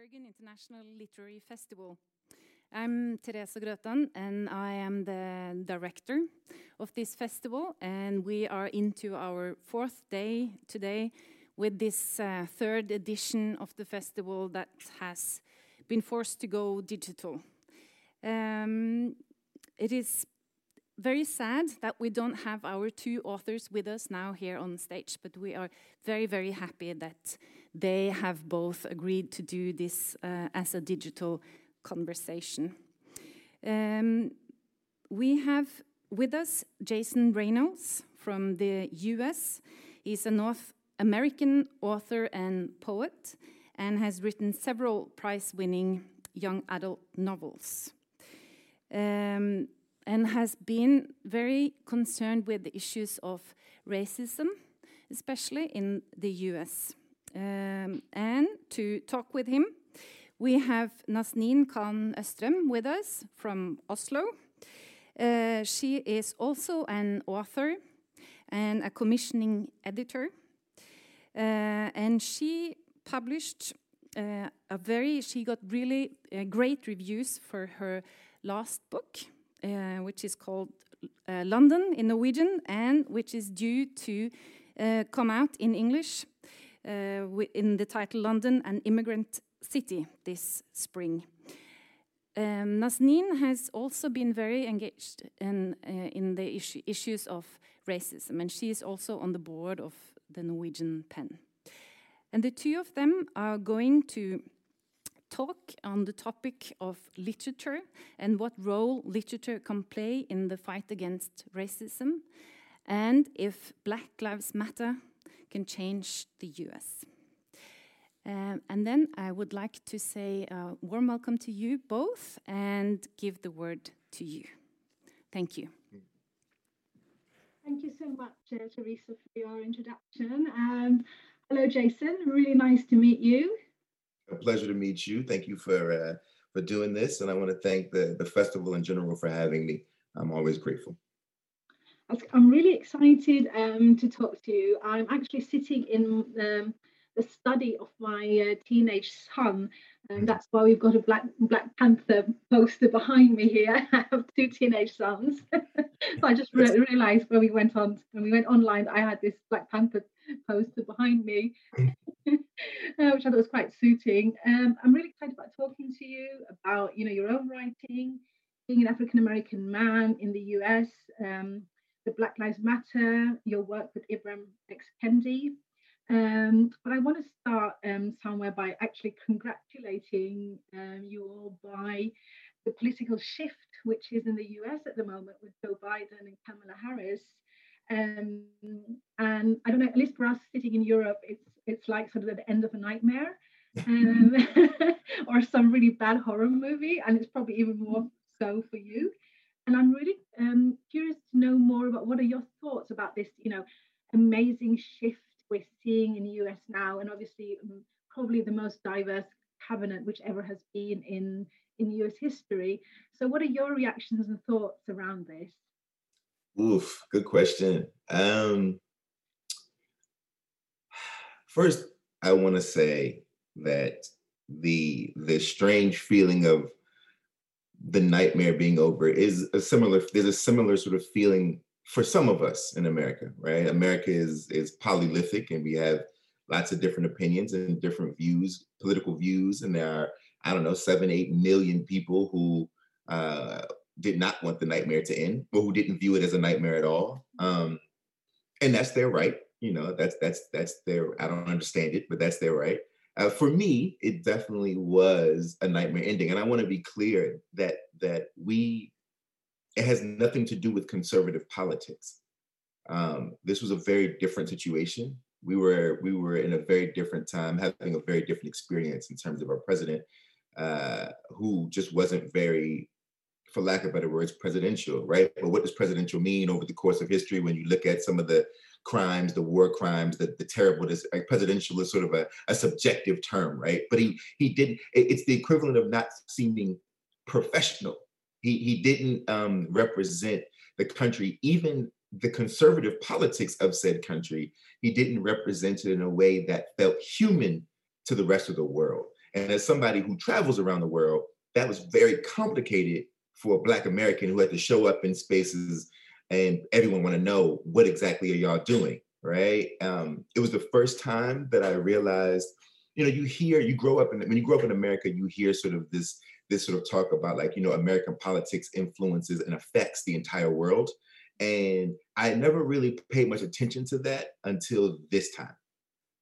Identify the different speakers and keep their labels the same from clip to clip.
Speaker 1: Bergen International Literary Festival. I'm Teresa Grøtan, and I am the director of this festival. And we are into our fourth day today with this uh, third edition of the festival that has been forced to go digital. Um, it is very sad that we don't have our two authors with us now here on stage, but we are very, very happy that they have both agreed to do this uh, as a digital conversation. Um, we have with us Jason Reynolds from the US. He's a North American author and poet and has written several prize winning young adult novels. Um, and has been very concerned with the issues of racism, especially in the US. Um, and to talk with him, we have Nazneen Khan Østrem with us from Oslo. Uh, she is also an author and a commissioning editor. Uh, and she published uh, a very, she got really uh, great reviews for her last book, uh, which is called uh, London in Norwegian and which is due to come out in English in the title London, an Immigrant City, this spring. Um, has also been very engaged in, uh, in the issue, issues of racism, and she is also on the board of the Norwegian PEN. And the two of them are going to talk on the topic of literature and what role literature can play in the fight against racism, and if Black Lives Matter can change the US. Um, and then I would like to say a warm welcome to you both and give the word to you. Thank you.
Speaker 2: Thank you so much, uh, Teresa, for your introduction. Um, hello, Jason. Really nice to meet you.
Speaker 3: A pleasure to meet you. Thank you for uh, for doing this, and I want to thank the the festival in general for having me. I'm always grateful.
Speaker 2: I'm really excited um, to talk to you. I'm actually sitting in um, the study of my uh, teenage son, and that's why we've got a Black Black Panther poster behind me here. I have two teenage sons. so I just re- realised when we went on when we went online, I had this Black Panther poster behind me, uh, which I thought was quite suiting. Um, I'm really excited about talking to you about you know your own writing, being an African American man in the US. Um, the Black Lives Matter, your work with Ibram X. Kendi. Um, but I want to start um, somewhere by actually congratulating um, you all by the political shift which is in the US at the moment with Joe Biden and Kamala Harris. Um, and I don't know, at least for us sitting in Europe, it's it's like sort of the end of a nightmare. Um, or some really bad horror movie, and it's probably even more so for you. And I'm really um, curious to know more about what are your thoughts about this, you know, amazing shift we're seeing in the US now, and obviously um, probably the most diverse cabinet which ever has been in in US history. So, what are your reactions and thoughts around this?
Speaker 3: Oof, good question. Um, first, I want to say that the the strange feeling of the nightmare being over is a similar there's a similar sort of feeling for some of us in America, right? America is is polylithic and we have lots of different opinions and different views, political views, and there are I don't know seven, eight million people who uh, did not want the nightmare to end, or who didn't view it as a nightmare at all, um, and that's their right. You know, that's that's that's their. I don't understand it, but that's their right. Uh, for me, it definitely was a nightmare ending, and I want to be clear that that we it has nothing to do with conservative politics. Um, this was a very different situation. We were we were in a very different time, having a very different experience in terms of our president, uh, who just wasn't very, for lack of better words, presidential, right? But what does presidential mean over the course of history when you look at some of the crimes, the war crimes, the, the terribleness. Like presidential is sort of a, a subjective term, right? But he he didn't. it's the equivalent of not seeming professional. He he didn't um, represent the country, even the conservative politics of said country. He didn't represent it in a way that felt human to the rest of the world. And as somebody who travels around the world, that was very complicated for a Black American who had to show up in spaces and everyone want to know what exactly are y'all doing, right? Um, it was the first time that I realized, you know, you hear, you grow up in when you grow up in America, you hear sort of this this sort of talk about like you know American politics influences and affects the entire world, and I never really paid much attention to that until this time.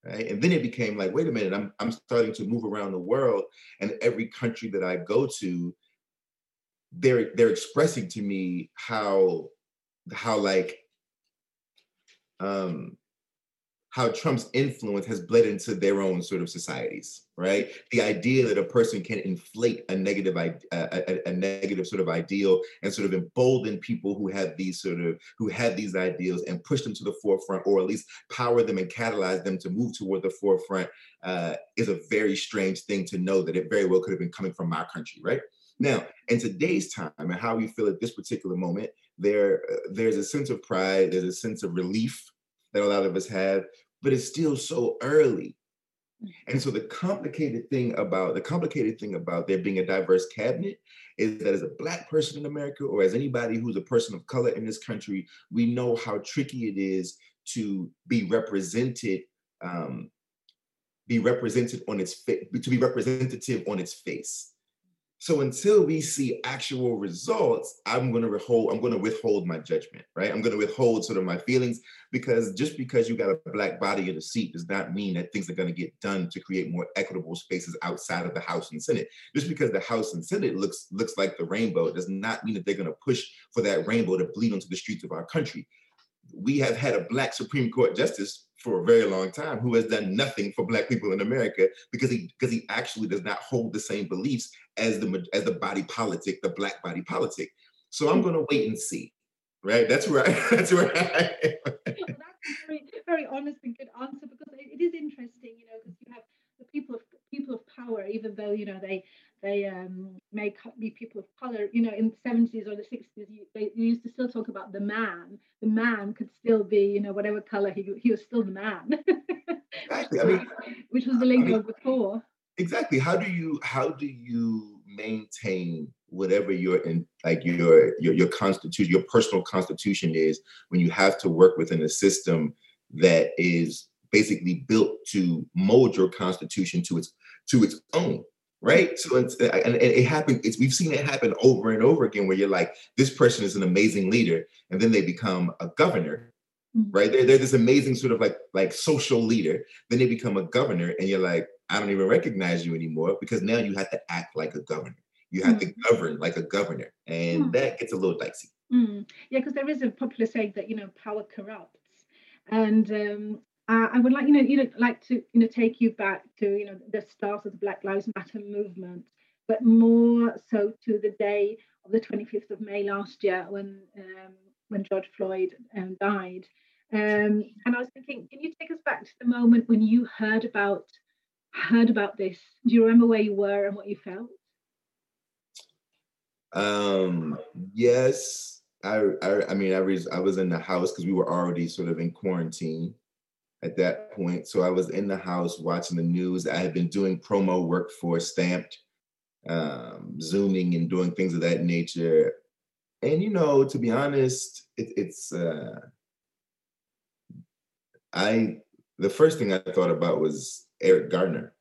Speaker 3: Right? And then it became like, wait a minute, I'm, I'm starting to move around the world, and every country that I go to, they're they're expressing to me how how like um how Trump's influence has bled into their own sort of societies, right? The idea that a person can inflate a negative, a, a, a, negative sort of ideal and sort of embolden people who have these sort of who have these ideals and push them to the forefront, or at least power them and catalyze them to move toward the forefront, uh, is a very strange thing to know that it very well could have been coming from my country, right? Now, in today's time and how we feel at this particular moment, there uh, there's a sense of pride, there's a sense of relief that a lot of us have, but it's still so early. And so the complicated thing about the complicated thing about there being a diverse cabinet is that as a black person in America or as anybody who's a person of color in this country, we know how tricky it is to be represented, um, be represented on its fa- to be representative on its face. So until we see actual results, I'm going to withhold. I'm to withhold my judgment, right? I'm going to withhold sort of my feelings because just because you got a black body in a seat does not mean that things are going to get done to create more equitable spaces outside of the House and Senate. Just because the House and Senate looks looks like the rainbow does not mean that they're going to push for that rainbow to bleed onto the streets of our country. We have had a black Supreme Court justice for a very long time who has done nothing for black people in America because he because he actually does not hold the same beliefs as the as the body politic, the black body politic. So I'm going to wait and see. Right? That's where I, that's where I
Speaker 2: that's a very, very honest and good answer because it, it is interesting, you know, because you have the people of people of power, even though you know they they um, may be people of color. You know, in the 70s or the 60s, they used to still talk about the man. The man could still be, you know, whatever color he, he was still the man.
Speaker 3: exactly. I mean,
Speaker 2: which was the lingo I mean, before.
Speaker 3: Exactly. How do you how do you maintain whatever your in like your your your constitution, your personal constitution is when you have to work within a system that is basically built to mold your constitution to its to its own right? So it's, and, and it happened. It's we've seen it happen over and over again, where you're like, this person is an amazing leader, and then they become a governor, mm-hmm. right? They're, they're this amazing sort of like like social leader. Then they become a governor, and you're like, I don't even recognize you anymore because now you have to act like a governor. You have mm-hmm. to govern like a governor, and mm-hmm. that gets a little dicey.
Speaker 2: Mm. Yeah, because there is a popular saying that you know power corrupts, and um, uh, I would like you know you know like to you know take you back to you know the start of the Black Lives Matter movement, but more so to the day of the 25th of May last year when um, when George Floyd um, died. Um, and I was thinking, can you take us back to the moment when you heard about heard about this? Do you remember where you were and what you felt?
Speaker 3: Um, yes, I, I, I mean, I was, I was in the house because we were already sort of in quarantine at that point. So I was in the house watching the news. I had been doing promo work for Stamped, um, Zooming and doing things of that nature. And you know, to be honest, it, it's uh, I the first thing I thought about was Eric Garner.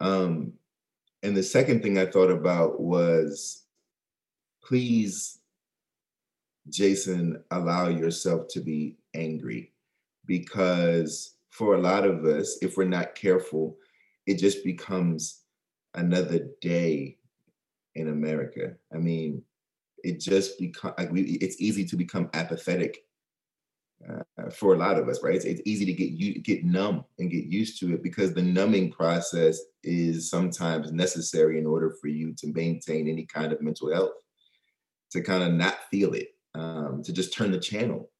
Speaker 3: Um, and the second thing I thought about was please, Jason, allow yourself to be angry because for a lot of us, if we're not careful, it just becomes another day in America. I mean, it just become like we, it's easy to become apathetic uh, for a lot of us, right? It's, it's easy to get you get numb and get used to it because the numbing process is sometimes necessary in order for you to maintain any kind of mental health, to kind of not feel it, um, to just turn the channel.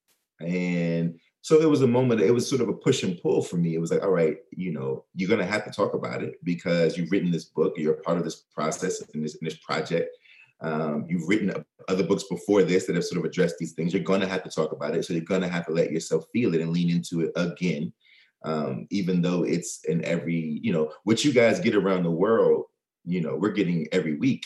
Speaker 3: And so it was a moment, it was sort of a push and pull for me. It was like, all right, you know, you're gonna have to talk about it because you've written this book, you're a part of this process and this, this project. Um, you've written other books before this that have sort of addressed these things. You're gonna have to talk about it. So you're gonna have to let yourself feel it and lean into it again. Um, even though it's in every, you know, what you guys get around the world, you know, we're getting every week.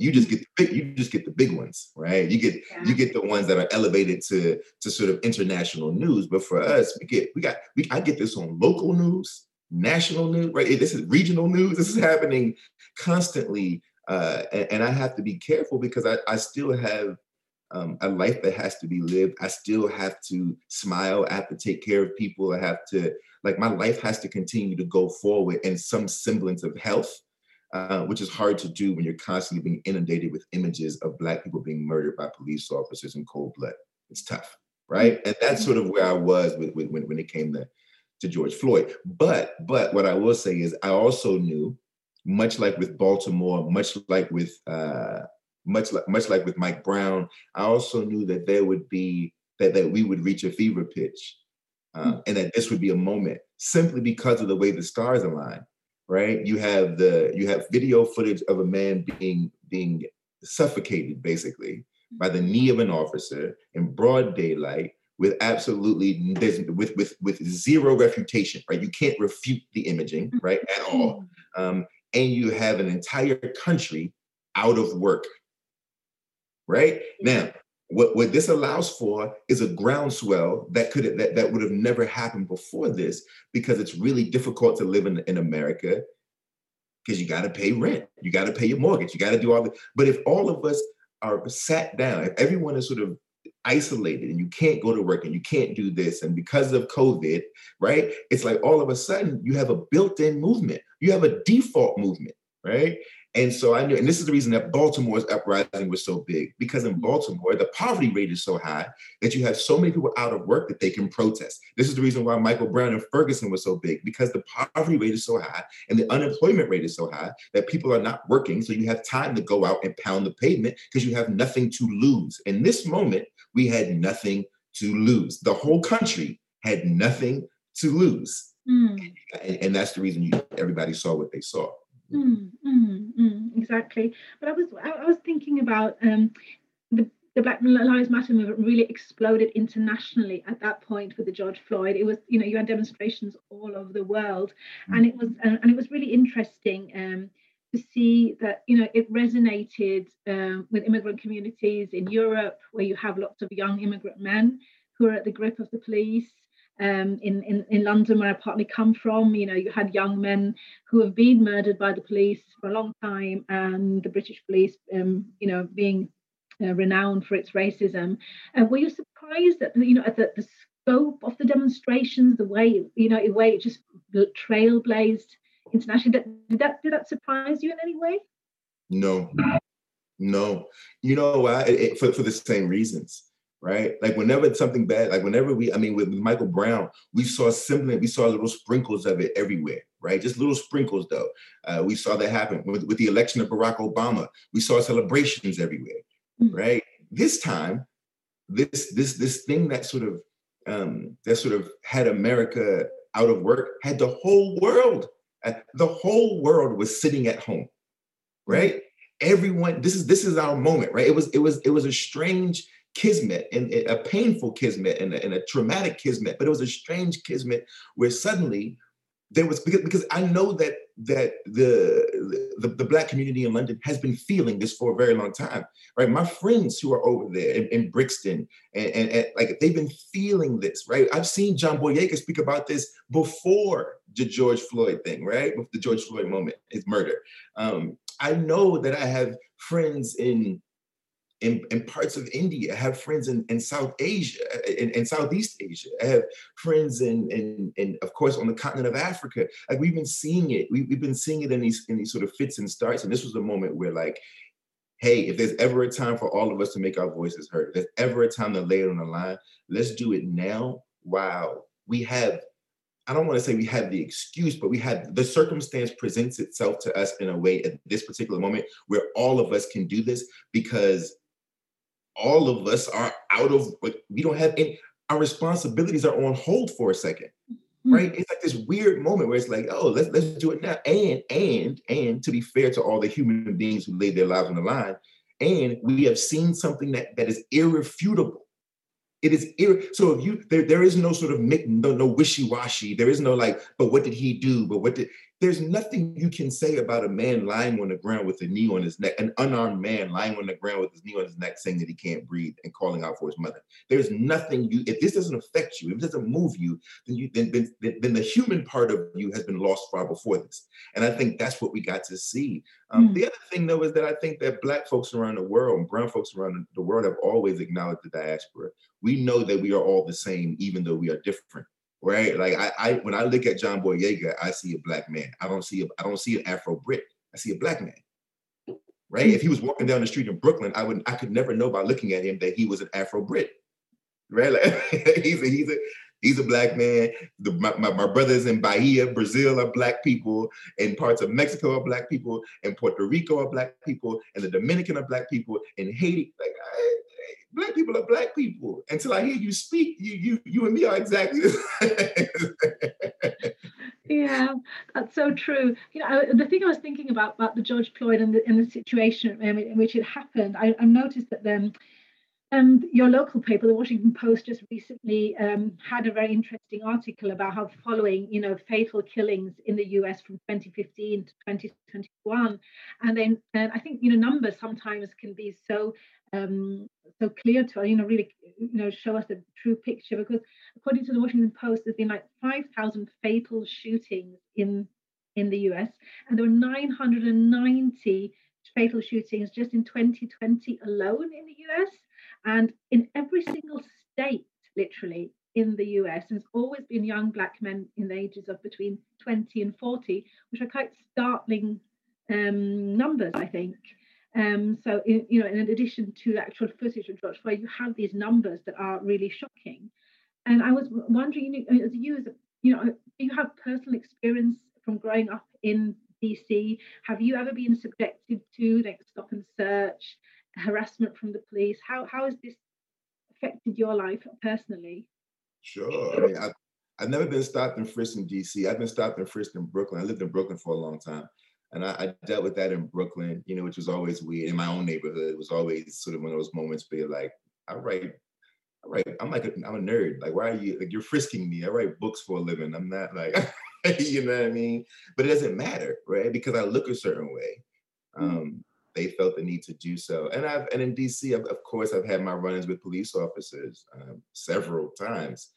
Speaker 3: You just get the big, you just get the big ones, right? You get yeah. you get the ones that are elevated to to sort of international news. But for us, we get we got we I get this on local news, national news, right? This is regional news. This is happening constantly, uh, and, and I have to be careful because I, I still have um, a life that has to be lived. I still have to smile. I have to take care of people. I have to, like, my life has to continue to go forward in some semblance of health, uh, which is hard to do when you're constantly being inundated with images of Black people being murdered by police officers in cold blood. It's tough, right? And that's sort of where I was with, with when, when it came to, to George Floyd. But, but what I will say is, I also knew, much like with Baltimore, much like with, uh, much like much like with Mike Brown, I also knew that there would be that that we would reach a fever pitch, uh, mm. and that this would be a moment simply because of the way the stars align. Right? You have the you have video footage of a man being being suffocated basically by the knee of an officer in broad daylight with absolutely with with with zero refutation right you can't refute the imaging right at all um, and you have an entire country out of work right? Now, what, what this allows for is a groundswell that could that, that would have never happened before this because it's really difficult to live in, in America because you got to pay rent, you got to pay your mortgage, you got to do all the. But if all of us are sat down, if everyone is sort of isolated and you can't go to work and you can't do this, and because of COVID, right? It's like all of a sudden you have a built-in movement, you have a default movement, right? And so I knew, and this is the reason that Baltimore's uprising was so big, because in Baltimore, the poverty rate is so high that you have so many people out of work that they can protest. This is the reason why Michael Brown and Ferguson was so big, because the poverty rate is so high and the unemployment rate is so high that people are not working. So you have time to go out and pound the pavement because you have nothing to lose. In this moment, we had nothing to lose. The whole country had nothing to lose. Mm. And, and, that's the reason you everybody saw what they saw.
Speaker 2: Mm, mm, mm, exactly. But I was I, was thinking about um, the the Black Lives Matter movement really exploded internationally at that point with the George Floyd. It was, you know, you had demonstrations all over the world, mm. and it was and it was really interesting um, to see that, you know, it resonated um, with immigrant communities in Europe, where you have lots of young immigrant men who are at the grip of the police um, in, in, in London, where I partly come from, you know, you had young men who have been murdered by the police for a long time, and the British police, um, you know, being uh, renowned for its racism. And were you surprised at, you know, at the, the scope of the demonstrations, the way, you know, the way it just trailblazed internationally? Did that did that surprise you in any way?
Speaker 3: No, no. You know, it, for for the same reasons right? Like whenever something bad, like whenever we, I mean, with Michael Brown, we saw similar, we saw little sprinkles of it everywhere, right? Just little sprinkles, though. Uh, we saw that happen with, with the election of Barack Obama. We saw celebrations everywhere, mm-hmm. right? This time, this this this thing that sort of um, that sort of had America out of work had the whole world. Uh, the whole world was sitting at home, right? Everyone, this is this is our moment, right? It was it was it was a strange kismet and a painful kismet and a, and a traumatic kismet, but it was a strange kismet where suddenly there was because, because I know that that the, the, the black community in London has been feeling this for a very long time, right? My friends who are over there in, in Brixton and, and, and, like they've been feeling this, right? I've seen John Boyega speak about this before the George Floyd thing, right? The George Floyd moment, his murder. Um, I know that I have friends in in, in parts of India. I have friends in, in South Asia, uh, in, in Southeast Asia. I have friends in, in, in, of course, on the continent of Africa. Like we've been seeing it. We, we've been seeing it in these in these sort of fits and starts. And this was a moment where, like, hey, if there's ever a time for all of us to make our voices heard, if there's ever a time to lay it on the line, let's do it now. While we have I don't want to say we have the excuse, but we have the circumstance presents itself to us in a way at this particular moment where all of us can do this because all of us are out of we don't have any our responsibilities are on hold for a 2nd mm-hmm. right it's like this weird moment where it's like oh let's let's do it now and and and to be fair to all the human beings who laid their lives on the line and we have seen something that that is irrefutable It is ir- so if you there there is no sort of no no wishy washy. There is no like, but what did he do? But what did there's nothing you can say about a man lying on the ground with a knee on his neck, an unarmed man lying on the ground with his knee on his neck, saying that he can't breathe and calling out for his mother. There's nothing you. If this doesn't affect you, if it doesn't move you, then you then then, then the human part of you has been lost far before this. And I think that's what we got to see. Um, mm. The other thing, though, is that I think that Black folks around the world and Brown folks around the world have always acknowledged the diaspora. We know that we are all the same, even though we are different right? Like I, I when I look at John Boyega, I see a black man. I don't see a, I don't see an Afro Brit. I see a black man. Right? If he was walking down the street in Brooklyn, I would I could never know by looking at him that he was an Afro Brit. Right? Like, he's a he's a he's a black man. The, my, my, my, brothers in Bahia, Brazil are black people, and parts of Mexico are black people, and Puerto Rico are black people, and the Dominican are black people, and Haiti. Like I, black people are black people. Until I hear you speak, you you you and me are exactly the
Speaker 2: yeah, that's so true. You know, the thing I was thinking about about the George Floyd and the, and the situation in which it happened, I, I noticed that then. Um, your local paper, the Washington Post, just recently um, had a very interesting article about how following, you know, fatal killings in the U.S. from 2015 to 2021, and then and I think you know numbers sometimes can be so um, so clear to you know really you know show us the true picture. Because according to the Washington Post there's been like 5,000 fatal shootings in in the US and there were 990 fatal shootings just in 2020 alone in the US and in every single state literally in the US there's always been young black men in the ages of between 20 and 40 which are quite startling um, numbers I think um, so, in, you know, in addition to actual footage of George Floyd, you have these numbers that are really shocking. And I was wondering, as you, as a, you know, do you have personal experience from growing up in DC? Have you ever been subjected to like stop and search, harassment from the police? How how has this affected your life personally?
Speaker 3: Sure. I mean, I've, I've never been stopped and frisked in DC. I've been stopped and frisked in Brooklyn. I lived in Brooklyn for a long time. And I, I, dealt with that in Brooklyn, you know, which was always weird. In my own neighborhood, it was always sort of one of those moments where like, I write, I write, I'm like, a, I'm a nerd. Like, why are you, like, you're frisking me. I write books for a living. I'm not like, you know what I mean? But it doesn't matter, right? Because I look a certain way. Mm. Um, they felt the need to do so. And I've, and in DC, of course, I've had my run-ins with police officers um, several times.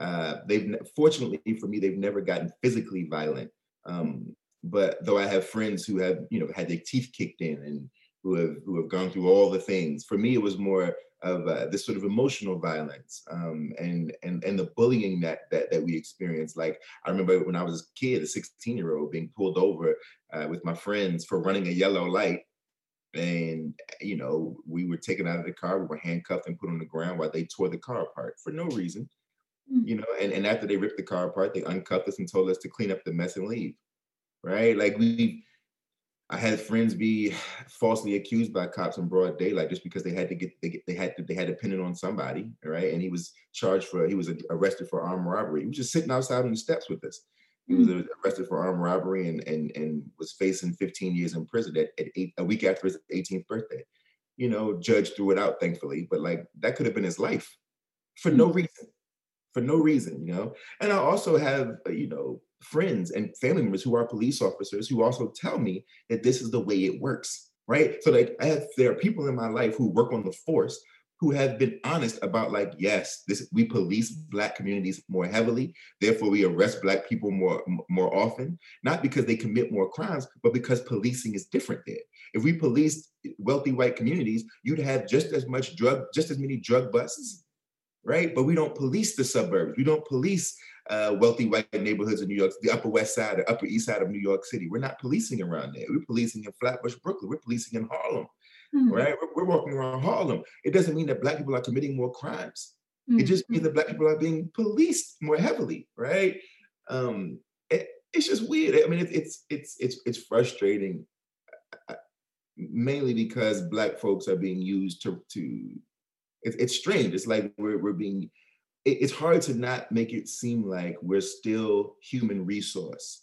Speaker 3: Uh, they've, fortunately for me, they've never gotten physically violent. Um, but though I have friends who have, you know, had their teeth kicked in and who have who have gone through all the things. For me, it was more of uh, this sort of emotional violence um, and and and the bullying that that that we experienced. Like I remember when I was a kid, a 16 year old, being pulled over uh, with my friends for running a yellow light, and you know we were taken out of the car, we were handcuffed and put on the ground while they tore the car apart for no reason. Mm. You know, and, and after they ripped the car apart, they uncuffed us and told us to clean up the mess and leave right? Like we, I had friends be falsely accused by cops in broad daylight just because they had to get they, they had to they had to pin it on somebody, right? And he was charged for he was arrested for armed robbery. He was just sitting outside on the steps with us. He was arrested for armed robbery and and and was facing 15 years in prison at, at eight, a week after his 18th birthday. You know, judge threw it out, thankfully, but like that could have been his life for no mm. reason, for no reason, you know. And I also have, you know, friends and family members who are police officers who also tell me that this is the way it works, right? So like I have there are people in my life who work on the force who have been honest about like yes this we police black communities more heavily therefore we arrest black people more more often not because they commit more crimes but because policing is different there if we policed wealthy white communities you'd have just as much drug just as many drug busts right but we don't police the suburbs we don't police uh, wealthy white neighborhoods in New York, the Upper West Side, the Upper East Side of New York City. We're not policing around there. We're policing in Flatbush, Brooklyn. We're policing in Harlem, mm-hmm. right? We're, we're, walking around Harlem. It doesn't mean that Black people are committing more crimes. Mm-hmm. It just means that Black people are being policed more heavily, right? Um, it, it's just weird. I mean, it, it's it's it's it's frustrating, uh, mainly because Black folks are being used to to. It, it's strange. It's like we're we're being it, it's hard to not make it seem like we're still human resource.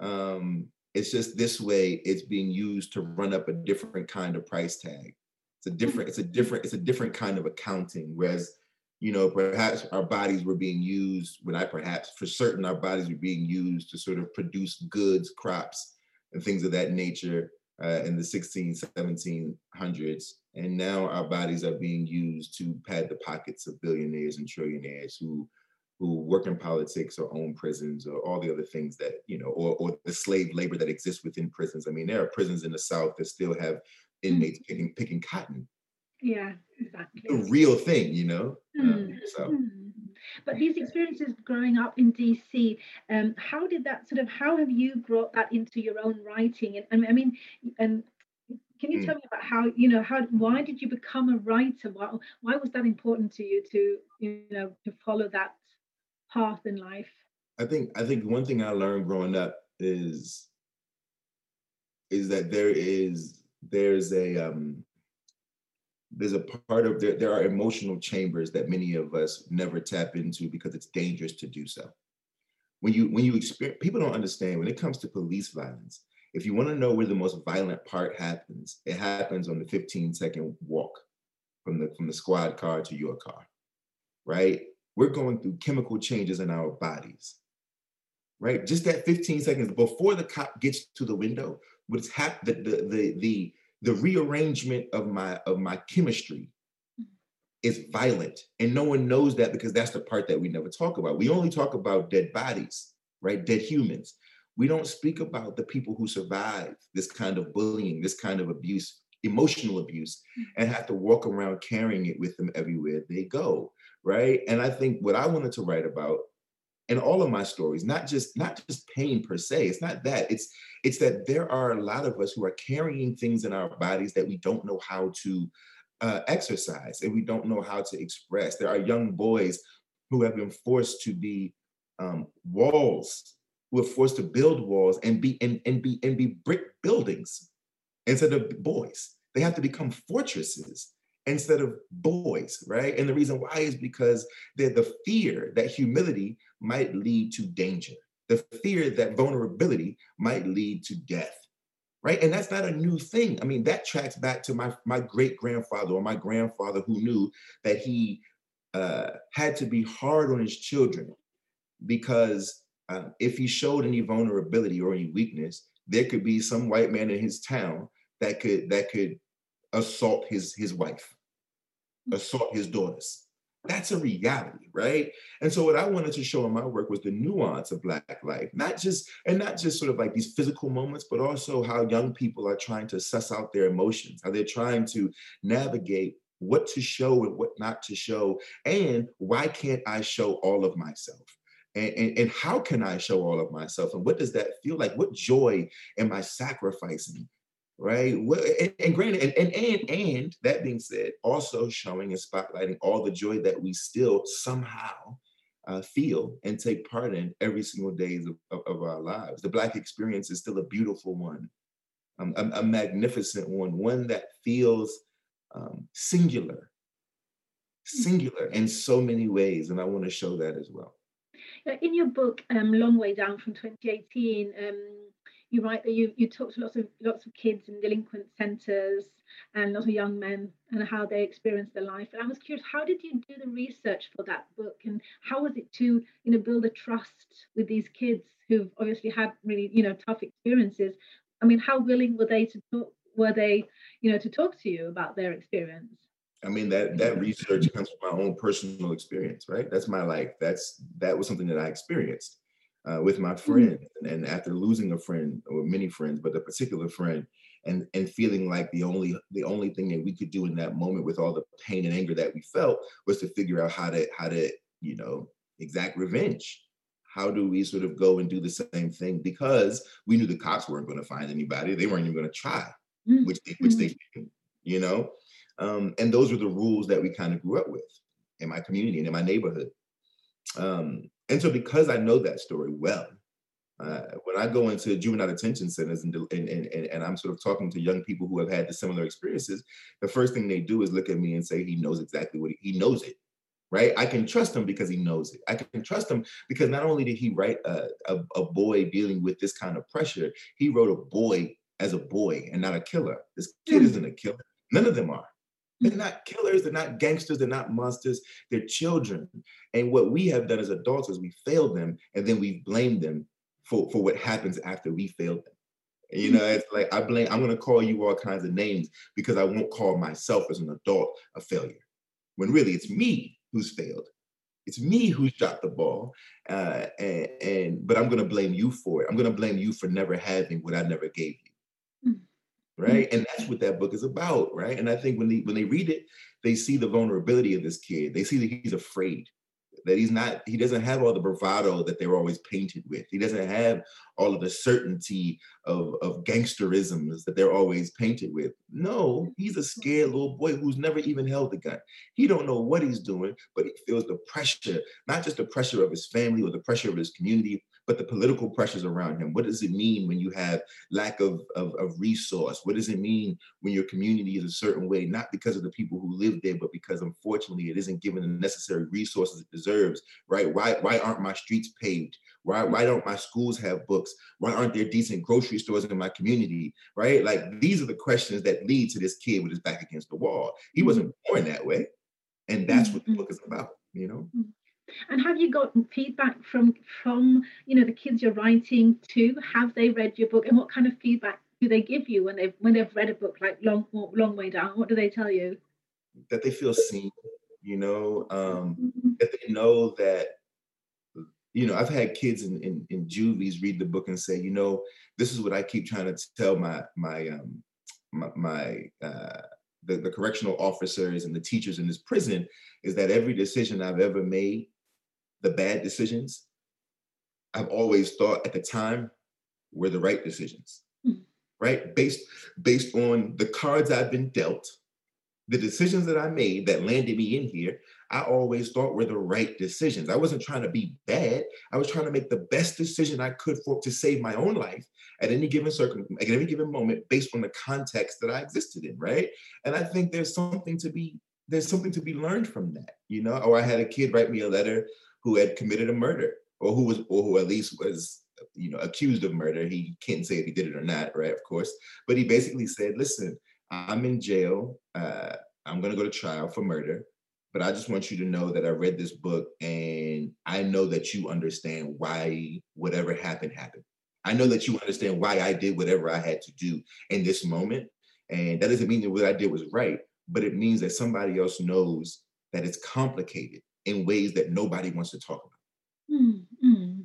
Speaker 3: Um, it's just this way it's being used to run up a different kind of price tag. It's a different, it's a different, it's a different kind of accounting. Whereas you know, perhaps our bodies were being used, when I perhaps for certain our bodies were being used to sort of produce goods, crops, and things of that nature uh, in the 16, 1700s. And now our bodies are being used to pad the pockets of billionaires and trillionaires who who work in politics or own prisons or all the other things that, you know, or, or the slave labor that exists within prisons. I mean, there are prisons in the South that still have inmates mm. picking, picking cotton.
Speaker 2: Yeah, exactly.
Speaker 3: A real thing, you know? Mm. Um, so. Mm.
Speaker 2: But these experiences growing up in DC, um, how did that sort of, how have you brought that into your own writing? And, I mean, and can you mm. tell me about how you know how why did you become a writer why, why was that important to you to you know to follow that path in life?
Speaker 3: I think I think one thing I learned growing up is is that there is there's a um there's a part of there there are emotional chambers that many of us never tap into because it's dangerous to do so. When you when you experience people don't understand when it comes to police violence, if you want to know where the most violent part happens, it happens on the 15 second walk from the from the squad car to your car. Right? We're going through chemical changes in our bodies, right? Just that 15 seconds before the cop gets to the window, what's happened, the, the, the, the, rearrangement of my, of my chemistry mm-hmm. is violent. And no one knows that because that's the part that we never talk about. We only talk about dead bodies, right? Dead humans. We don't speak about the people who survive this kind of bullying, this kind of abuse, emotional abuse, mm-hmm. and have to walk around carrying it with them everywhere they go right? And I think what I wanted to write about in all of my stories, not just not just pain per se, it's not that. It's it's that there are a lot of us who are carrying things in our bodies that we don't know how to uh, exercise and we don't know how to express. There are young boys who have been forced to be um, walls, who are forced to build walls and be and, and be and be brick buildings instead of boys. They have to become fortresses instead of boys, right? And the reason why is because the fear that humility might lead to danger, the fear that vulnerability might lead to death, right? And that's not a new thing. I mean, that tracks back to my, my great grandfather or my grandfather who knew that he uh, had to be hard on his children because uh, if he showed any vulnerability or any weakness, there could be some white man in his town that could that could assault his his wife assault his daughters. That's a reality, right? And so what I wanted to show in my work was the nuance of Black life, not just, and not just sort of like these physical moments, but also how young people are trying to suss out their emotions, how they're trying to navigate what to show and what not to show, and why can't I show all of myself? And, and, and, how can I show all of myself? And what does that feel like? What joy am I sacrificing? Right? And, and granted, and, and and and that being said, also showing and spotlighting all the joy that we still somehow uh, feel and take part in every single days of, of, of, our lives. The Black experience is still a beautiful one, um, a, a, magnificent one, one that feels um, singular, hmm. singular in so many ways, and I want to show that as well.
Speaker 2: In your book, um, Long Way Down from 2018, um, you write that you you talk to lots of lots of kids in delinquent centres and lots of young men and how they experience their life. And I was curious, how did you do the research for that book, and how was it to you know build a trust with these kids who've obviously had really you know tough experiences? I mean, how willing were they to talk? Were they you know to talk to you about their experience?
Speaker 3: I mean that that research comes from my own personal experience, right? That's my life. That's that was something that I experienced uh, with my friend, mm-hmm. and after losing a friend or many friends, but a particular friend, and and feeling like the only the only thing that we could do in that moment with all the pain and anger that we felt was to figure out how to how to you know exact revenge. How do we sort of go and do the same thing? Because we knew the cops weren't going to find anybody; they weren't even going to try, mm-hmm. which they, which they mm-hmm. didn't, you know. Um, and those were the rules that we kind of grew up with in my community and in my neighborhood. Um, and so, because I know that story well, uh, when I go into juvenile detention centers and, and, and, and I'm sort of talking to young people who have had the similar experiences, the first thing they do is look at me and say, he knows exactly what he, he knows it, right? I can trust him because he knows it. I can trust him because not only did he write a, a, a boy dealing with this kind of pressure, he wrote a boy as a boy and not a killer. This kid mm-hmm. isn't a killer. None of them are. They're not killers, they're not gangsters, they're not monsters, they're children. And what we have done as adults is we failed them and then we blame them for, for what happens after we failed them. You know, it's like I blame, I'm gonna call you all kinds of names because I won't call myself as an adult a failure. When really it's me who's failed. It's me who shot the ball. Uh, and, and but I'm gonna blame you for it. I'm gonna blame you for never having what I never gave you. Mm. Mm. Right. And that's what that book is about, right? And I think when they when they read it, they see the vulnerability of this kid. They see that he's afraid that he's not he doesn't have all the bravado that they're always painted with he doesn't have all of the certainty of, of gangsterisms that they're always painted with no he's a scared little boy who's never even held a gun he don't know what he's doing but he feels the pressure not just the pressure of his family or the pressure of his community but the political pressures around him. What does it mean when you have lack of, of, of, resource? What does it mean when your community is a certain way, not because of the people who live there, but because unfortunately it isn't given the necessary resources it deserves, right? Why, why aren't my streets paved? Why, why don't my schools have books? Why aren't there decent grocery stores in my community, right? Like these are the questions that lead to this kid with his back against the wall. He wasn't born that way. And that's what the mm-hmm. book is about, you know?
Speaker 2: And have you gotten feedback from from you know the kids you're writing to? Have they read your book, and what kind of feedback do they give you when they've when they've read a book like Long Long Way Down? What do they tell you?
Speaker 3: That they feel seen, you know, um, mm-hmm. that they know that you know, I've had kids in, in, in juvies read the book and say, you know, this is what I keep trying to tell my my um my, my uh, the, the correctional officers and the teachers in this prison is that every decision I've ever made the bad decisions, I've always thought at the time were the right decisions, mm-hmm. right? Based based on the cards I've been dealt, the decisions that I made that landed me in here, I always thought were the right decisions. I wasn't trying to be bad. I was trying to make the best decision I could for to save my own life at any given circum at any given moment based on the context that I existed in, right? And I think there's something to be there's something to be learned from that, you know. Or I had a kid write me a letter who had committed a murder or who was or who at least was you know accused of murder. He can't say if he did it or not right of course. But he basically said listen i'm in jail. Uh, i'm going to go to trial for murder but i just want you to know that i read this book and i know that you understand why whatever happened happened. I know that you understand why i did whatever i had to do in this moment and that doesn't mean that what i did was right but it means that somebody else knows that it's complicated in ways that nobody wants to talk about.
Speaker 2: Mm,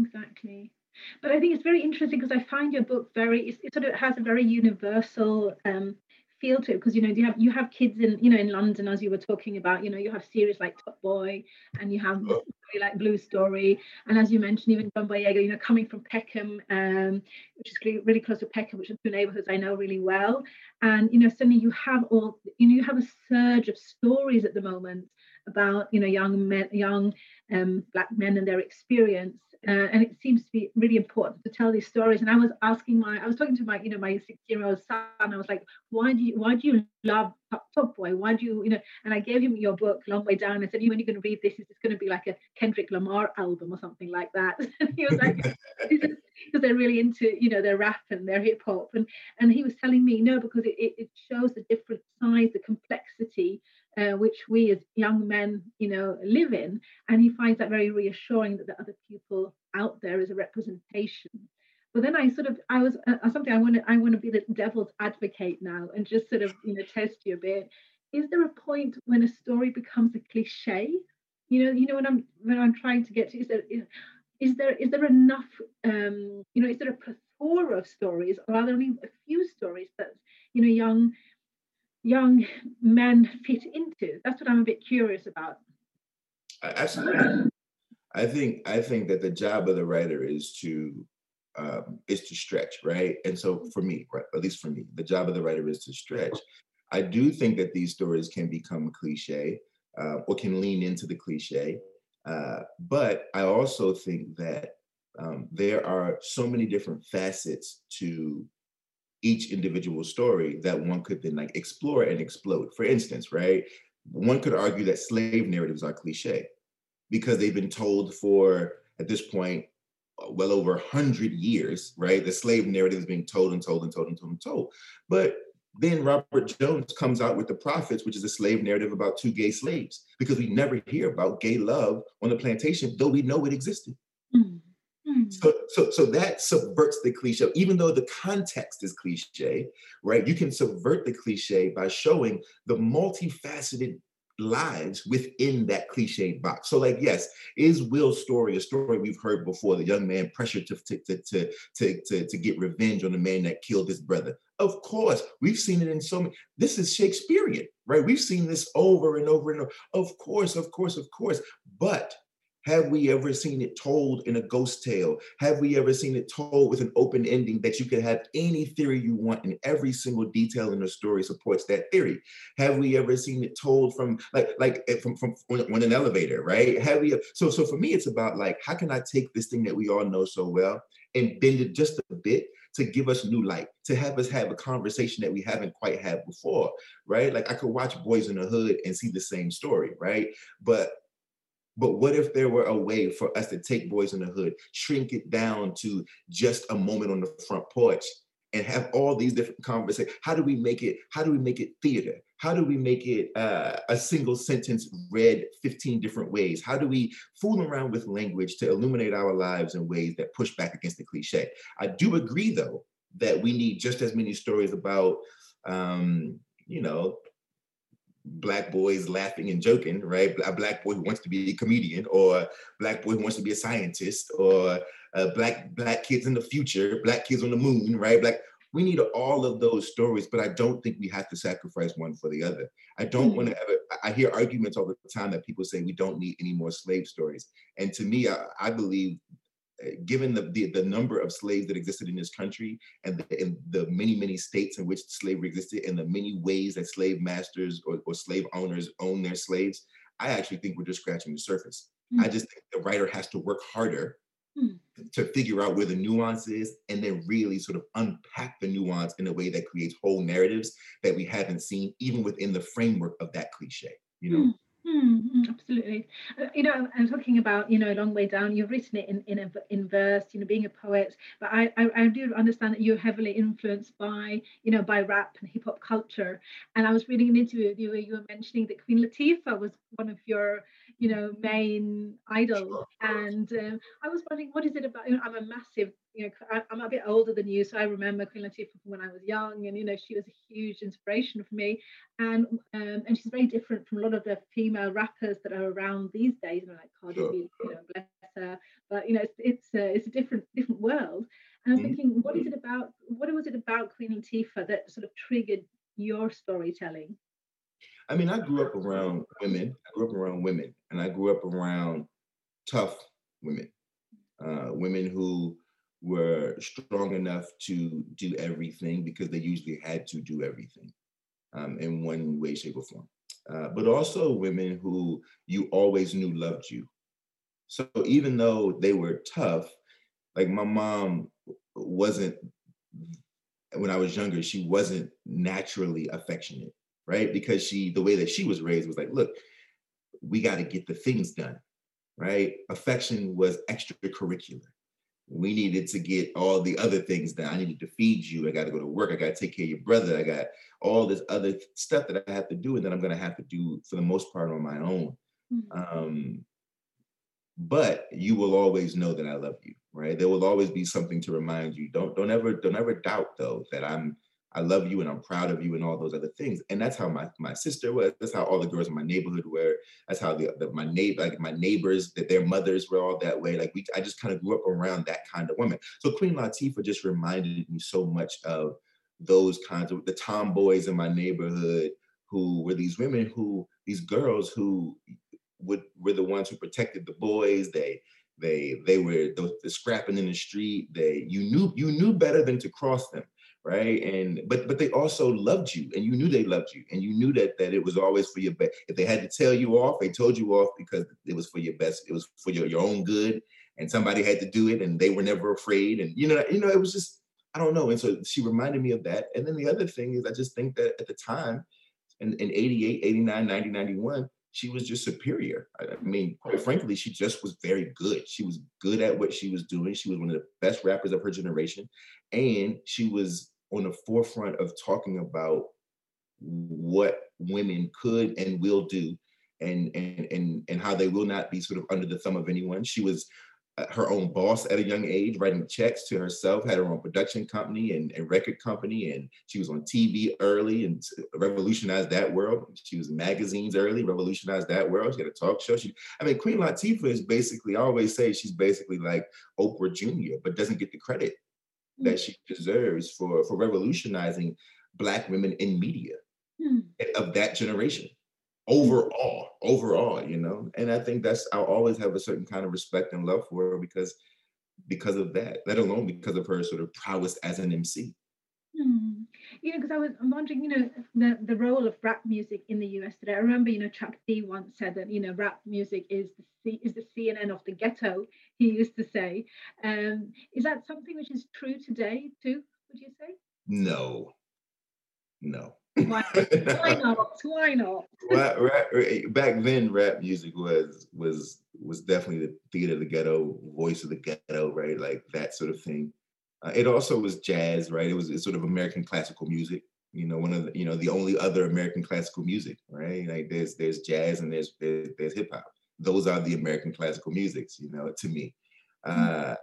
Speaker 2: exactly. But I think it's very interesting because I find your book very, it sort of has a very universal um, feel to it because you know you have you have kids in you know in London as you were talking about you know you have series like Top Boy and you have oh. like Blue Story and as you mentioned even John Boyega you know coming from Peckham um, which is really close to Peckham which are two neighborhoods I know really well and you know suddenly you have all you know you have a surge of stories at the moment about you know young men, young um, black men and their experience. Uh, and it seems to be really important to tell these stories. And I was asking my, I was talking to my, you know, my six-year-old son. I was like, why do you, why do you love Top, Top Boy? Why do you, you know? And I gave him your book, Long Way Down. I said, you when you're going to read this, is this going to be like a Kendrick Lamar album or something like that? and he was like, because they're really into, you know, their rap and their hip hop. And and he was telling me, no, because it, it shows the different sides, the complexity uh, which we as young men, you know, live in. And he finds that very reassuring that are other people out there as a representation. But then I sort of, I was uh, something I want to, I want to be the devil's advocate now and just sort of, you know, test you a bit. Is there a point when a story becomes a cliche? You know, you know when I'm when I'm trying to get to is there is, is there is there enough um, you know is there a plethora of stories or are there only a few stories that you know young young men fit into? That's what I'm a bit curious about.
Speaker 3: Absolutely. I think I think that the job of the writer is to um, is to stretch, right? And so for me, right, at least for me, the job of the writer is to stretch. I do think that these stories can become cliche uh, or can lean into the cliche, uh, but I also think that um, there are so many different facets to each individual story that one could then like explore and explode. For instance, right? One could argue that slave narratives are cliche because they've been told for at this point well over a hundred years, right? The slave narrative is being told and told and told and told and told. But then Robert Jones comes out with The Prophets, which is a slave narrative about two gay slaves, because we never hear about gay love on the plantation, though we know it existed. Mm. Mm. So, so, so that subverts the cliche, even though the context is cliche, right? You can subvert the cliche by showing the multifaceted lives within that cliche box. So, like, yes, is Will's story a story we've heard before? The young man pressured to to to to to, to get revenge on the man that killed his brother. Of course, we've seen it in so many. This is Shakespearean, right? We've seen this over and over and over. Of course, of course, of course. But have we ever seen it told in a ghost tale? Have we ever seen it told with an open ending that you can have any theory you want and every single detail in the story supports that theory? Have we ever seen it told from like like eh, from from on an elevator, right? Have we so so for me it's about like how can I take this thing that we all know so well and bend it just a bit to give us new light, to have us have a conversation that we haven't quite had before, right? Like I could watch Boys in the Hood and see the same story, right? But but what if there were a way for us to take Boys in the Hood, shrink it down to just a moment on the front porch and have all these different conversations? How do we make it? How do we make it theater? How do we make it uh, a single sentence read 15 different ways? How do we fool around with language to illuminate our lives in ways that push back against the cliche? I do agree, though, that we need just as many stories about, um, you know, black boys laughing and joking, right? A black boy who wants to be a comedian, or a black boy who wants to be a scientist, or uh, black black kids in the future, black kids on the moon, right? Black. We need all of those stories, but I don't think we have to sacrifice one for the other. I don't mm-hmm. want to ever. I hear arguments all the time that people say we don't need any more slave stories, and to me, I, I believe given the, the, the number of slaves that existed in this country and the, and the many many states in which slavery existed and the many ways that slave masters or, or slave owners own their slaves i actually think we're just scratching the surface mm. i just think the writer has to work harder mm. to figure out where the nuance is and then really sort of unpack the nuance in a way that creates whole narratives that we haven't seen even within the framework of that cliche you know mm.
Speaker 2: Mm, absolutely. Uh, you know, I'm talking about, you know, a long way down, you've written it in, in, a, in verse, you know, being a poet, but I, I, I, do understand that you're heavily influenced by, you know, by rap and hip hop culture. And I was reading an interview with you where you were mentioning that Queen Latifah was one of your, you know, main idol And um, I was wondering, what is it about? You know, I'm a massive you know, I, am a bit older than you, so I remember Queen Latifah from when I was young, and you know, she was a huge inspiration for me. And um, and she's very different from a lot of the female rappers that are around these days, you know, like Cardi sure. B, you know, bless her. But you know, it's it's, uh, it's a different different world. And I'm mm-hmm. thinking, what is it about? What was it about Queen Latifah that sort of triggered your storytelling?
Speaker 3: I mean, I grew up around women. I grew up around women, and I grew up around tough women, uh, women who were strong enough to do everything because they usually had to do everything um, in one way, shape, or form. Uh, but also women who you always knew loved you. So even though they were tough, like my mom wasn't, when I was younger, she wasn't naturally affectionate, right? Because she, the way that she was raised was like, look, we got to get the things done, right? Affection was extracurricular we needed to get all the other things done. I needed to feed you. I got to go to work. I got to take care of your brother. I got all this other stuff that I have to do, and that I'm going to have to do for the most part on my own. Mm-hmm. Um, but you will always know that I love you, right? There will always be something to remind you. Don't don't ever don't ever doubt though that I'm I love you and I'm proud of you and all those other things. And that's how my, my sister was. That's how all the girls in my neighborhood were. That's how the, the my neighbor, like my neighbors, that their mothers were all that way. Like we, I just kind of grew up around that kind of woman. So Queen Latifah just reminded me so much of those kinds of the tomboys in my neighborhood who were these women who these girls who would were the ones who protected the boys. They they they were the, the scrapping in the street. They you knew you knew better than to cross them right and but but they also loved you and you knew they loved you and you knew that that it was always for your best if they had to tell you off they told you off because it was for your best it was for your, your own good and somebody had to do it and they were never afraid and you know you know it was just i don't know and so she reminded me of that and then the other thing is i just think that at the time in, in 88 89 90 91 she was just superior. I mean, quite frankly, she just was very good. She was good at what she was doing. She was one of the best rappers of her generation. And she was on the forefront of talking about what women could and will do and and and and how they will not be sort of under the thumb of anyone. She was uh, her own boss at a young age, writing checks to herself, had her own production company and, and record company, and she was on TV early and revolutionized that world. She was in magazines early, revolutionized that world. She had a talk show. She, I mean, Queen Latifah is basically, I always say she's basically like Oprah Jr., but doesn't get the credit that she deserves for for revolutionizing Black women in media mm. of that generation overall, overall, you know. And I think that's I'll always have a certain kind of respect and love for her because because of that, let alone because of her sort of prowess as an MC.
Speaker 2: You know, because I was I'm wondering, you know, the, the role of rap music in the US today. I remember, you know, Chuck D once said that, you know, rap music is the C, is the CNN of the ghetto. He used to say, um, is that something which is true today too? Would you say?
Speaker 3: No, no.
Speaker 2: Why, why not? Why not? rap,
Speaker 3: rap, back then, rap music was was was definitely the theater of the ghetto, voice of the ghetto, right? Like that sort of thing. Uh, it also was jazz, right? It was it's sort of American classical music. You know, one of the you know the only other American classical music, right? Like there's there's jazz and there's there's, there's hip hop. Those are the American classical musics, you know, to me. Uh,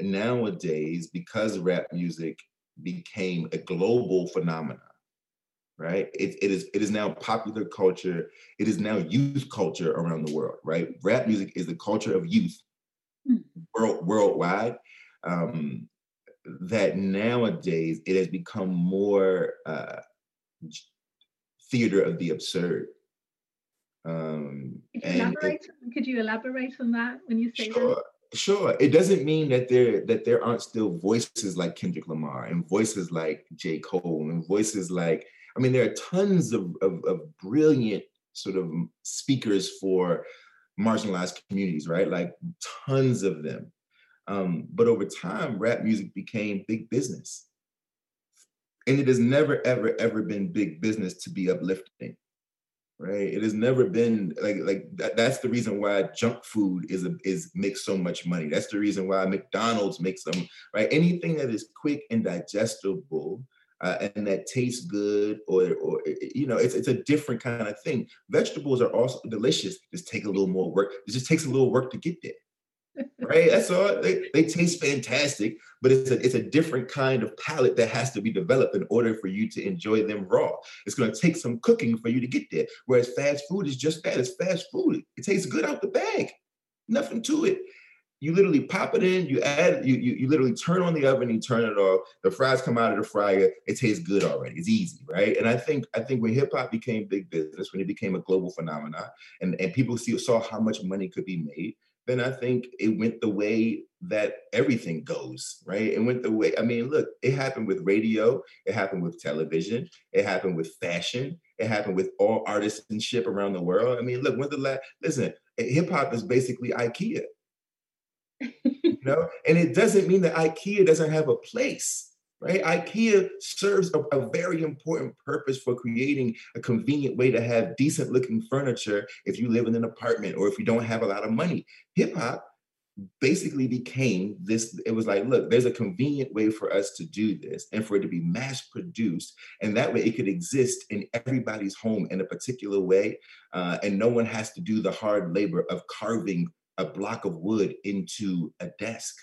Speaker 3: nowadays, because rap music became a global phenomenon, right? It, it is it is now popular culture. It is now youth culture around the world, right? Rap music is the culture of youth mm. world worldwide. Um, that nowadays it has become more uh, theater of the absurd.
Speaker 2: Um, could, you elaborate, it, could you elaborate on that when you say
Speaker 3: sure.
Speaker 2: that?
Speaker 3: Sure. It doesn't mean that there that there aren't still voices like Kendrick Lamar and voices like J. Cole and voices like I mean, there are tons of, of, of brilliant sort of speakers for marginalized communities, right? Like tons of them. Um, but over time, rap music became big business. And it has never, ever, ever been big business to be uplifting, right? It has never been like like that, that's the reason why junk food is a, is makes so much money. That's the reason why McDonald's makes them right. Anything that is quick and digestible uh, and that tastes good or or you know it's it's a different kind of thing vegetables are also delicious just take a little more work it just takes a little work to get there right? That's all. They, they taste fantastic but it's a, it's a different kind of palate that has to be developed in order for you to enjoy them raw. It's going to take some cooking for you to get there whereas fast food is just that. It's fast food. It tastes good out the bag. Nothing to it. You literally pop it in, you add, you, you, you literally turn on the oven, you turn it off, the fries come out of the fryer, it tastes good already. It's easy, right? And I think I think when hip hop became big business, when it became a global phenomenon, and, and people see saw how much money could be made, then I think it went the way that everything goes, right? It went the way, I mean, look, it happened with radio, it happened with television, it happened with fashion, it happened with all artisanship around the world. I mean, look, when the last, listen, hip hop is basically IKEA you know, and it doesn't mean that IKEA doesn't have a place, right? IKEA serves a, a, very important purpose for creating a convenient way to have decent looking furniture if you live in an apartment or if you don't have a lot of money. Hip hop basically became this it was like look there's a convenient way for us to do this and for it to be mass produced and that way it could exist in everybody's home in a particular way uh, and no one has to do the hard labor of carving a block of wood into a desk.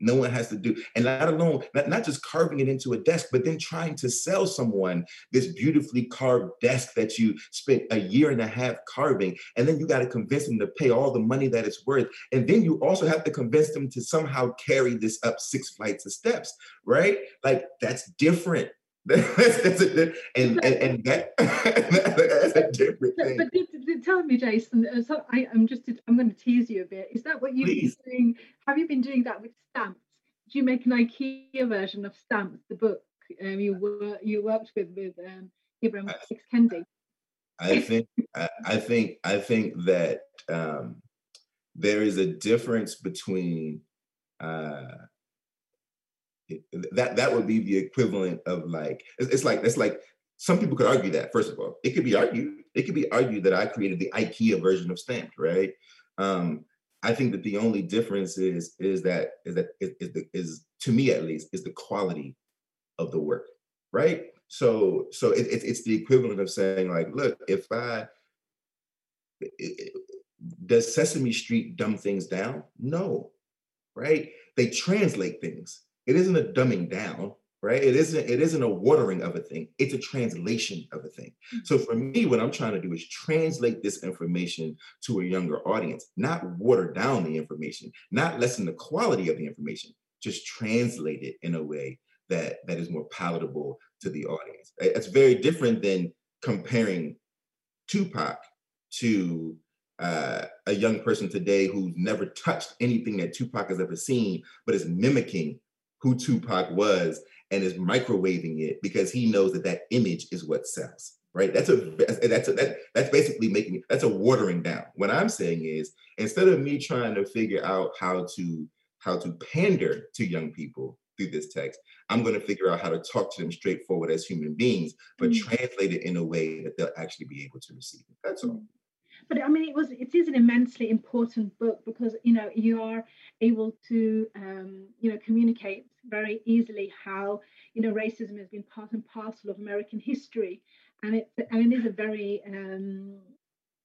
Speaker 3: No one has to do, and not alone, not, not just carving it into a desk, but then trying to sell someone this beautifully carved desk that you spent a year and a half carving. And then you got to convince them to pay all the money that it's worth. And then you also have to convince them to somehow carry this up six flights of steps, right? Like that's different that's, that's a, and, and, and that, that's a different thing.
Speaker 2: But, but tell me, Jason. Uh, so I, am just I'm going to tease you a bit. Is that what you've Please. been doing? Have you been doing that with stamps? Did you make an IKEA version of Stamped, the book um, you were you worked with with um, Ibram X Kendi?
Speaker 3: I think I, I think I think that um, there is a difference between uh, that that would be the equivalent of like it's, like it's like some people could argue that first of all it could be argued it could be argued that i created the ikea version of stamped right um i think that the only difference is is that is that is, is, the, is to me at least is the quality of the work right? So so it, it, it's the equivalent of saying like, look, if I it, does Sesame Street dumb things down? No, right? They translate things. It isn't a dumbing down, right? It isn't. It isn't a watering of a thing. It's a translation of a thing. Mm-hmm. So for me, what I'm trying to do is translate this information to a younger audience, not water down the information, not lessen the quality of the information. Just translate it in a way that that is more palatable to the audience. It's very different than comparing Tupac to uh, a young person today who's never touched anything that Tupac has ever seen, but is mimicking who Tupac was and is microwaving it because he knows that that image is what sells. Right. That's a that's a, that, that's basically making that's a watering down. What I'm saying is instead of me trying to figure out how to how to pander to young people through this text, I'm going to figure out how to talk to them straightforward as human beings, but mm-hmm. translate it in a way that they'll actually be able to receive it. That's all.
Speaker 2: But I mean, it was it is an immensely important book because you know you are able to um, you know communicate very easily how you know racism has been part and parcel of American history, and it and it is a very um,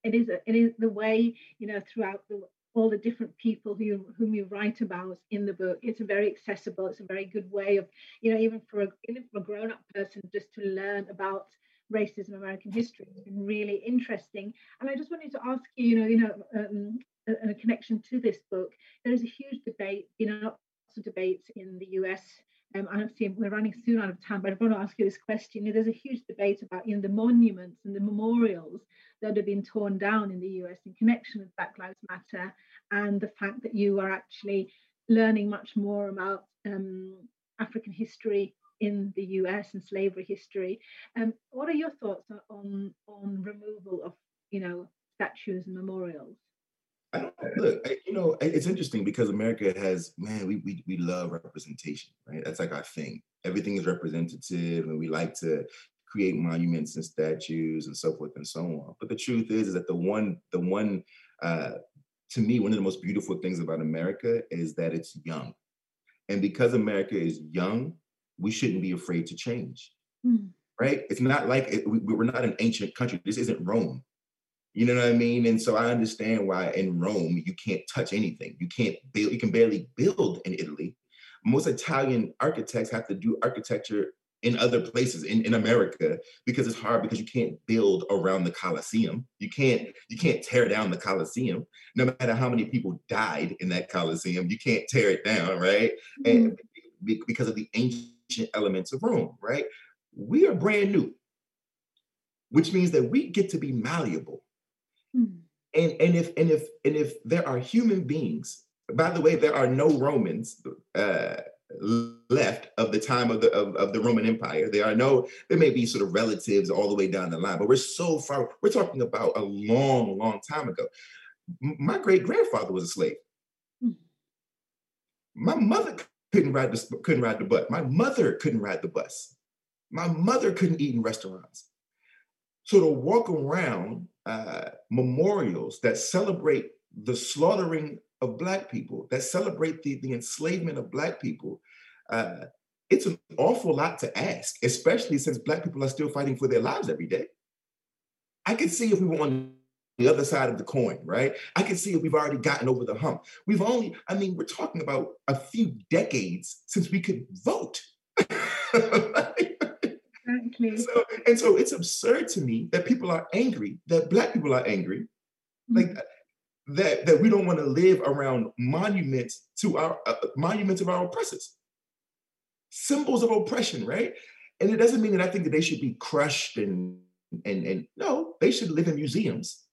Speaker 2: it is a, it is the way you know throughout the all the different people who whom you write about in the book. It's a very accessible. It's a very good way of you know even for a even for a grown up person just to learn about racism American history. It's been really interesting. And I just wanted to ask you, you know, you know, um, a, a, connection to this book. There is a huge debate, you know, lots of debates in the US. Um, I don't see we're running soon out of time, but I want to ask you this question. There's a huge debate about you know the monuments and the memorials that have been torn down in the US in connection with Black Lives Matter, and the fact that you are actually learning much more about um, African history in the US and slavery history. Um, what are your thoughts on on removal of you know statues and memorials?
Speaker 3: I look, you know, it's interesting because America has, man, we, we we love representation, right? That's like our thing. Everything is representative, and we like to create monuments and statues and so forth and so on. But the truth is, is that the one, the one, uh, to me, one of the most beautiful things about America is that it's young, and because America is young, we shouldn't be afraid to change. Mm. Right? It's not like it, we, we're not an ancient country. This isn't Rome. You know what I mean? And so I understand why in Rome you can't touch anything. You can't build, you can barely build in Italy. Most Italian architects have to do architecture in other places in, in America because it's hard because you can't build around the Colosseum. You can't you can't tear down the Colosseum. No matter how many people died in that Colosseum, you can't tear it down, right? Mm-hmm. And because of the ancient elements of Rome, right? We are brand new, which means that we get to be malleable. Mm. And, and if and if and if there are human beings, by the way, there are no Romans uh, left of the time of the of, of the Roman Empire. There are no, there may be sort of relatives all the way down the line, but we're so far, we're talking about a long, long time ago. My great grandfather was a slave. Mm. My mother couldn't ride the couldn't ride the bus. My mother couldn't ride the bus. My mother couldn't eat in restaurants. So to walk around uh, memorials that celebrate the slaughtering of Black people, that celebrate the, the enslavement of Black people, uh, it's an awful lot to ask, especially since Black people are still fighting for their lives every day. I could see if we were on the other side of the coin, right? I can see we've already gotten over the hump. We've only, I mean, we're talking about a few decades since we could vote. exactly. So, and so it's absurd to me that people are angry, that Black people are angry, mm-hmm. like that, that we don't want to live around monuments to our uh, monuments of our oppressors, symbols of oppression, right? And it doesn't mean that I think that they should be crushed and and and no, they should live in museums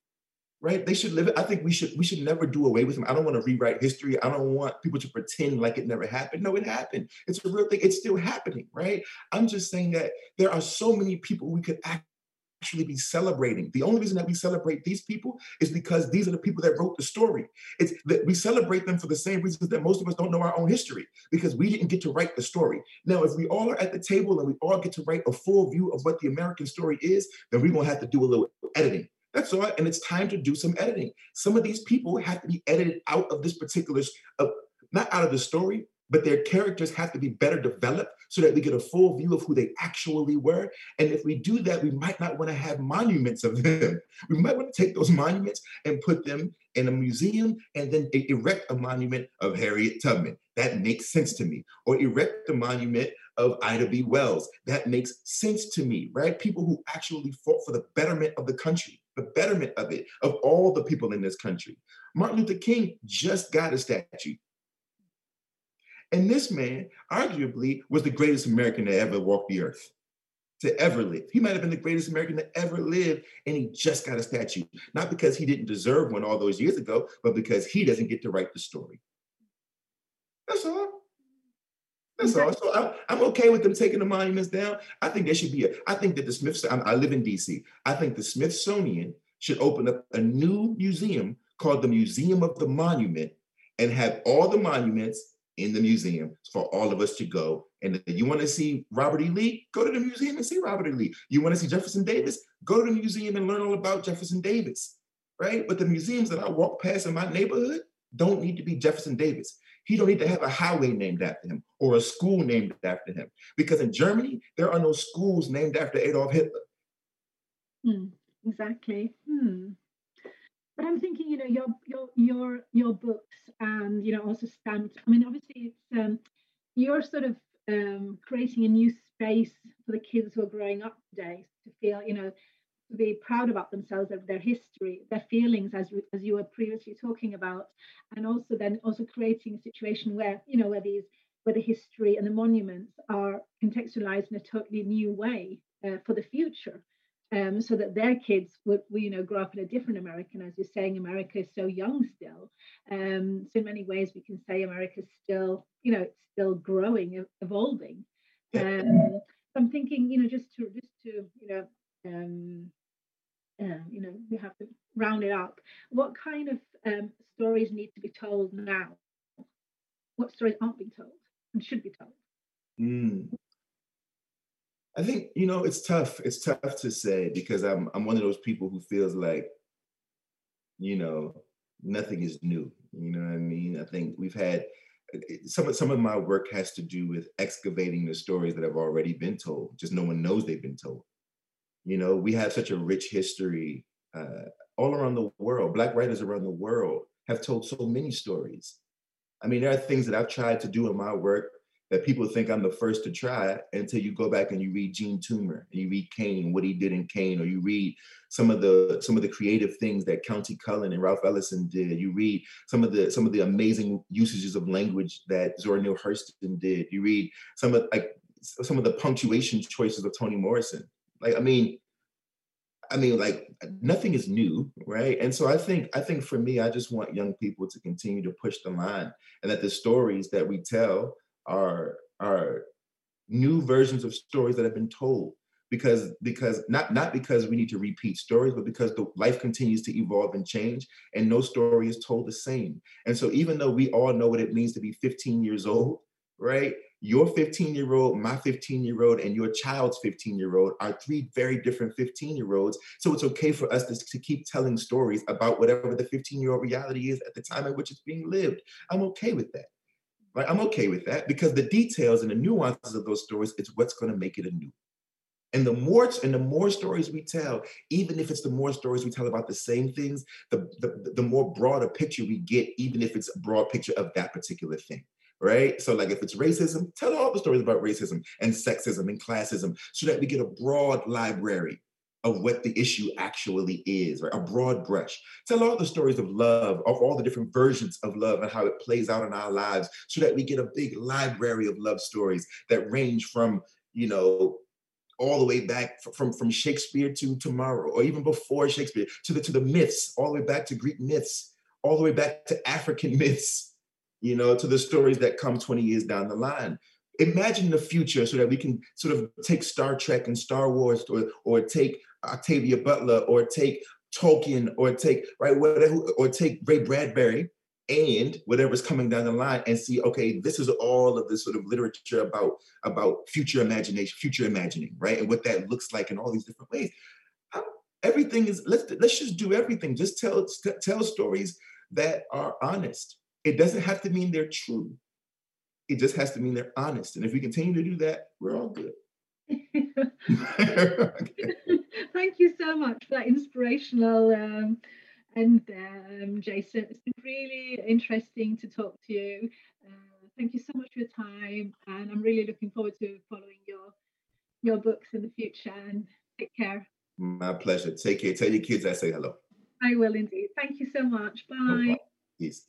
Speaker 3: right? They should live it. I think we should we should never do away with them. I don't want to rewrite history. I don't want people to pretend like it never happened. No, it happened. It's a real thing. It's still happening, right? I'm just saying that there are so many people we could actually be celebrating. The only reason that we celebrate these people is because these are the people that wrote the story. It's that we celebrate them for the same reasons that most of us don't know our own history because we didn't get to write the story. Now, if we all are at the table and we all get to write a full view of what the American story is, then we're gonna have to do a little editing that's all. And it's time to do some editing. Some of these people have to be edited out of this particular, uh, not out of the story, but their characters have to be better developed so that we get a full view of who they actually were. And if we do that, we might not want to have monuments of them. We might want to take those monuments and put them in a museum and then erect a monument of Harriet Tubman. That makes sense to me. Or erect a monument of Ida B. Wells. That makes sense to me, right? People who actually fought for the betterment of the country, the betterment of it, of all the people in this country. Martin Luther King just got a statue. And this man, arguably, was the greatest American to ever walk the earth, to ever live. He might have been the greatest American to ever live, and he just got a statue. Not because he didn't deserve one all those years ago, but because he doesn't get to write the story. That's all. That's all. So I'm, I'm okay with them taking the monuments down. I think there should be a, I think that the Smithsonian, I live in DC. I think the Smithsonian should open up a new museum called the Museum of the Monument and have all the monuments in the museum for all of us to go. And you want to see Robert E. Lee? Go to the museum and see Robert E. Lee. You want to see Jefferson Davis? Go to the museum and learn all about Jefferson Davis, right? But the museums that I walk past in my neighborhood don't need to be Jefferson Davis. He don't need to have a highway named after him or a school named after him. Because in Germany, there are no schools named after Adolf Hitler.
Speaker 2: Hmm, exactly. Hmm. But I'm thinking, you know, your your your your books and you know also stamped. I mean, obviously, it's um, you're sort of um, creating a new space for the kids who are growing up today to feel, you know, to be proud about themselves, of their history, their feelings, as as you were previously talking about, and also then also creating a situation where you know where these where the history and the monuments are contextualized in a totally new way uh, for the future um, so that their kids would, you know, grow up in a different America. And as you're saying, America is so young still. Um, so in many ways, we can say America's still, you know, it's still growing, evolving. Um, I'm thinking, you know, just to just to, you know, um, uh, you know, we have to round it up. What kind of um, stories need to be told now? What stories aren't being told and should be told?
Speaker 3: Mm. I think you know it's tough. It's tough to say because I'm I'm one of those people who feels like, you know, nothing is new. You know what I mean? I think we've had some of some of my work has to do with excavating the stories that have already been told. Just no one knows they've been told. You know, we have such a rich history uh, all around the world. Black writers around the world have told so many stories. I mean, there are things that I've tried to do in my work that people think I'm the first to try until you go back and you read Jean Toomer and you read Cane, what he did in Cane, or you read some of the some of the creative things that Countee Cullen and Ralph Ellison did. You read some of the some of the amazing usages of language that Zora Neale Hurston did. You read some of like some of the punctuation choices of Toni Morrison. Like I mean, I mean, like nothing is new, right? And so I think I think for me, I just want young people to continue to push the line, and that the stories that we tell are are new versions of stories that have been told because because not not because we need to repeat stories but because the life continues to evolve and change and no story is told the same and so even though we all know what it means to be 15 years old right your 15 year old my 15 year old and your child's 15 year old are three very different 15 year olds so it's okay for us to, to keep telling stories about whatever the 15 year old reality is at the time at which it's being lived i'm okay with that Right? I'm okay with that because the details and the nuances of those stories is what's going to make it a new. And the more and the more stories we tell, even if it's the more stories we tell about the same things, the, the, the more broader picture we get, even if it's a broad picture of that particular thing. Right. So, like if it's racism, tell all the stories about racism and sexism and classism so that we get a broad library of what the issue actually is, right? A broad brush. Tell all the stories of love, of all the different versions of love and how it plays out in our lives so that we get a big library of love stories that range from, you know, all the way back from, from Shakespeare to tomorrow, or even before Shakespeare, to the to the myths, all the way back to Greek myths, all the way back to African myths, you know, to the stories that come 20 years down the line. Imagine the future so that we can sort of take Star Trek and Star Wars or, or take Octavia Butler or take Tolkien or take right whatever or take Ray Bradbury and whatever's coming down the line and see okay this is all of this sort of literature about about future imagination future imagining right and what that looks like in all these different ways. Everything is let's let's just do everything. Just tell tell stories that are honest it doesn't have to mean they're true It just has to mean they're honest. And if we continue to do that, we're all good.
Speaker 2: okay. Thank you so much for that inspirational um, and um, Jason. It's been really interesting to talk to you. Uh, thank you so much for your time, and I'm really looking forward to following your your books in the future. And take care.
Speaker 3: My pleasure. Take care. Tell your kids I say hello.
Speaker 2: I will indeed. Thank you so much. Bye. No
Speaker 3: Peace.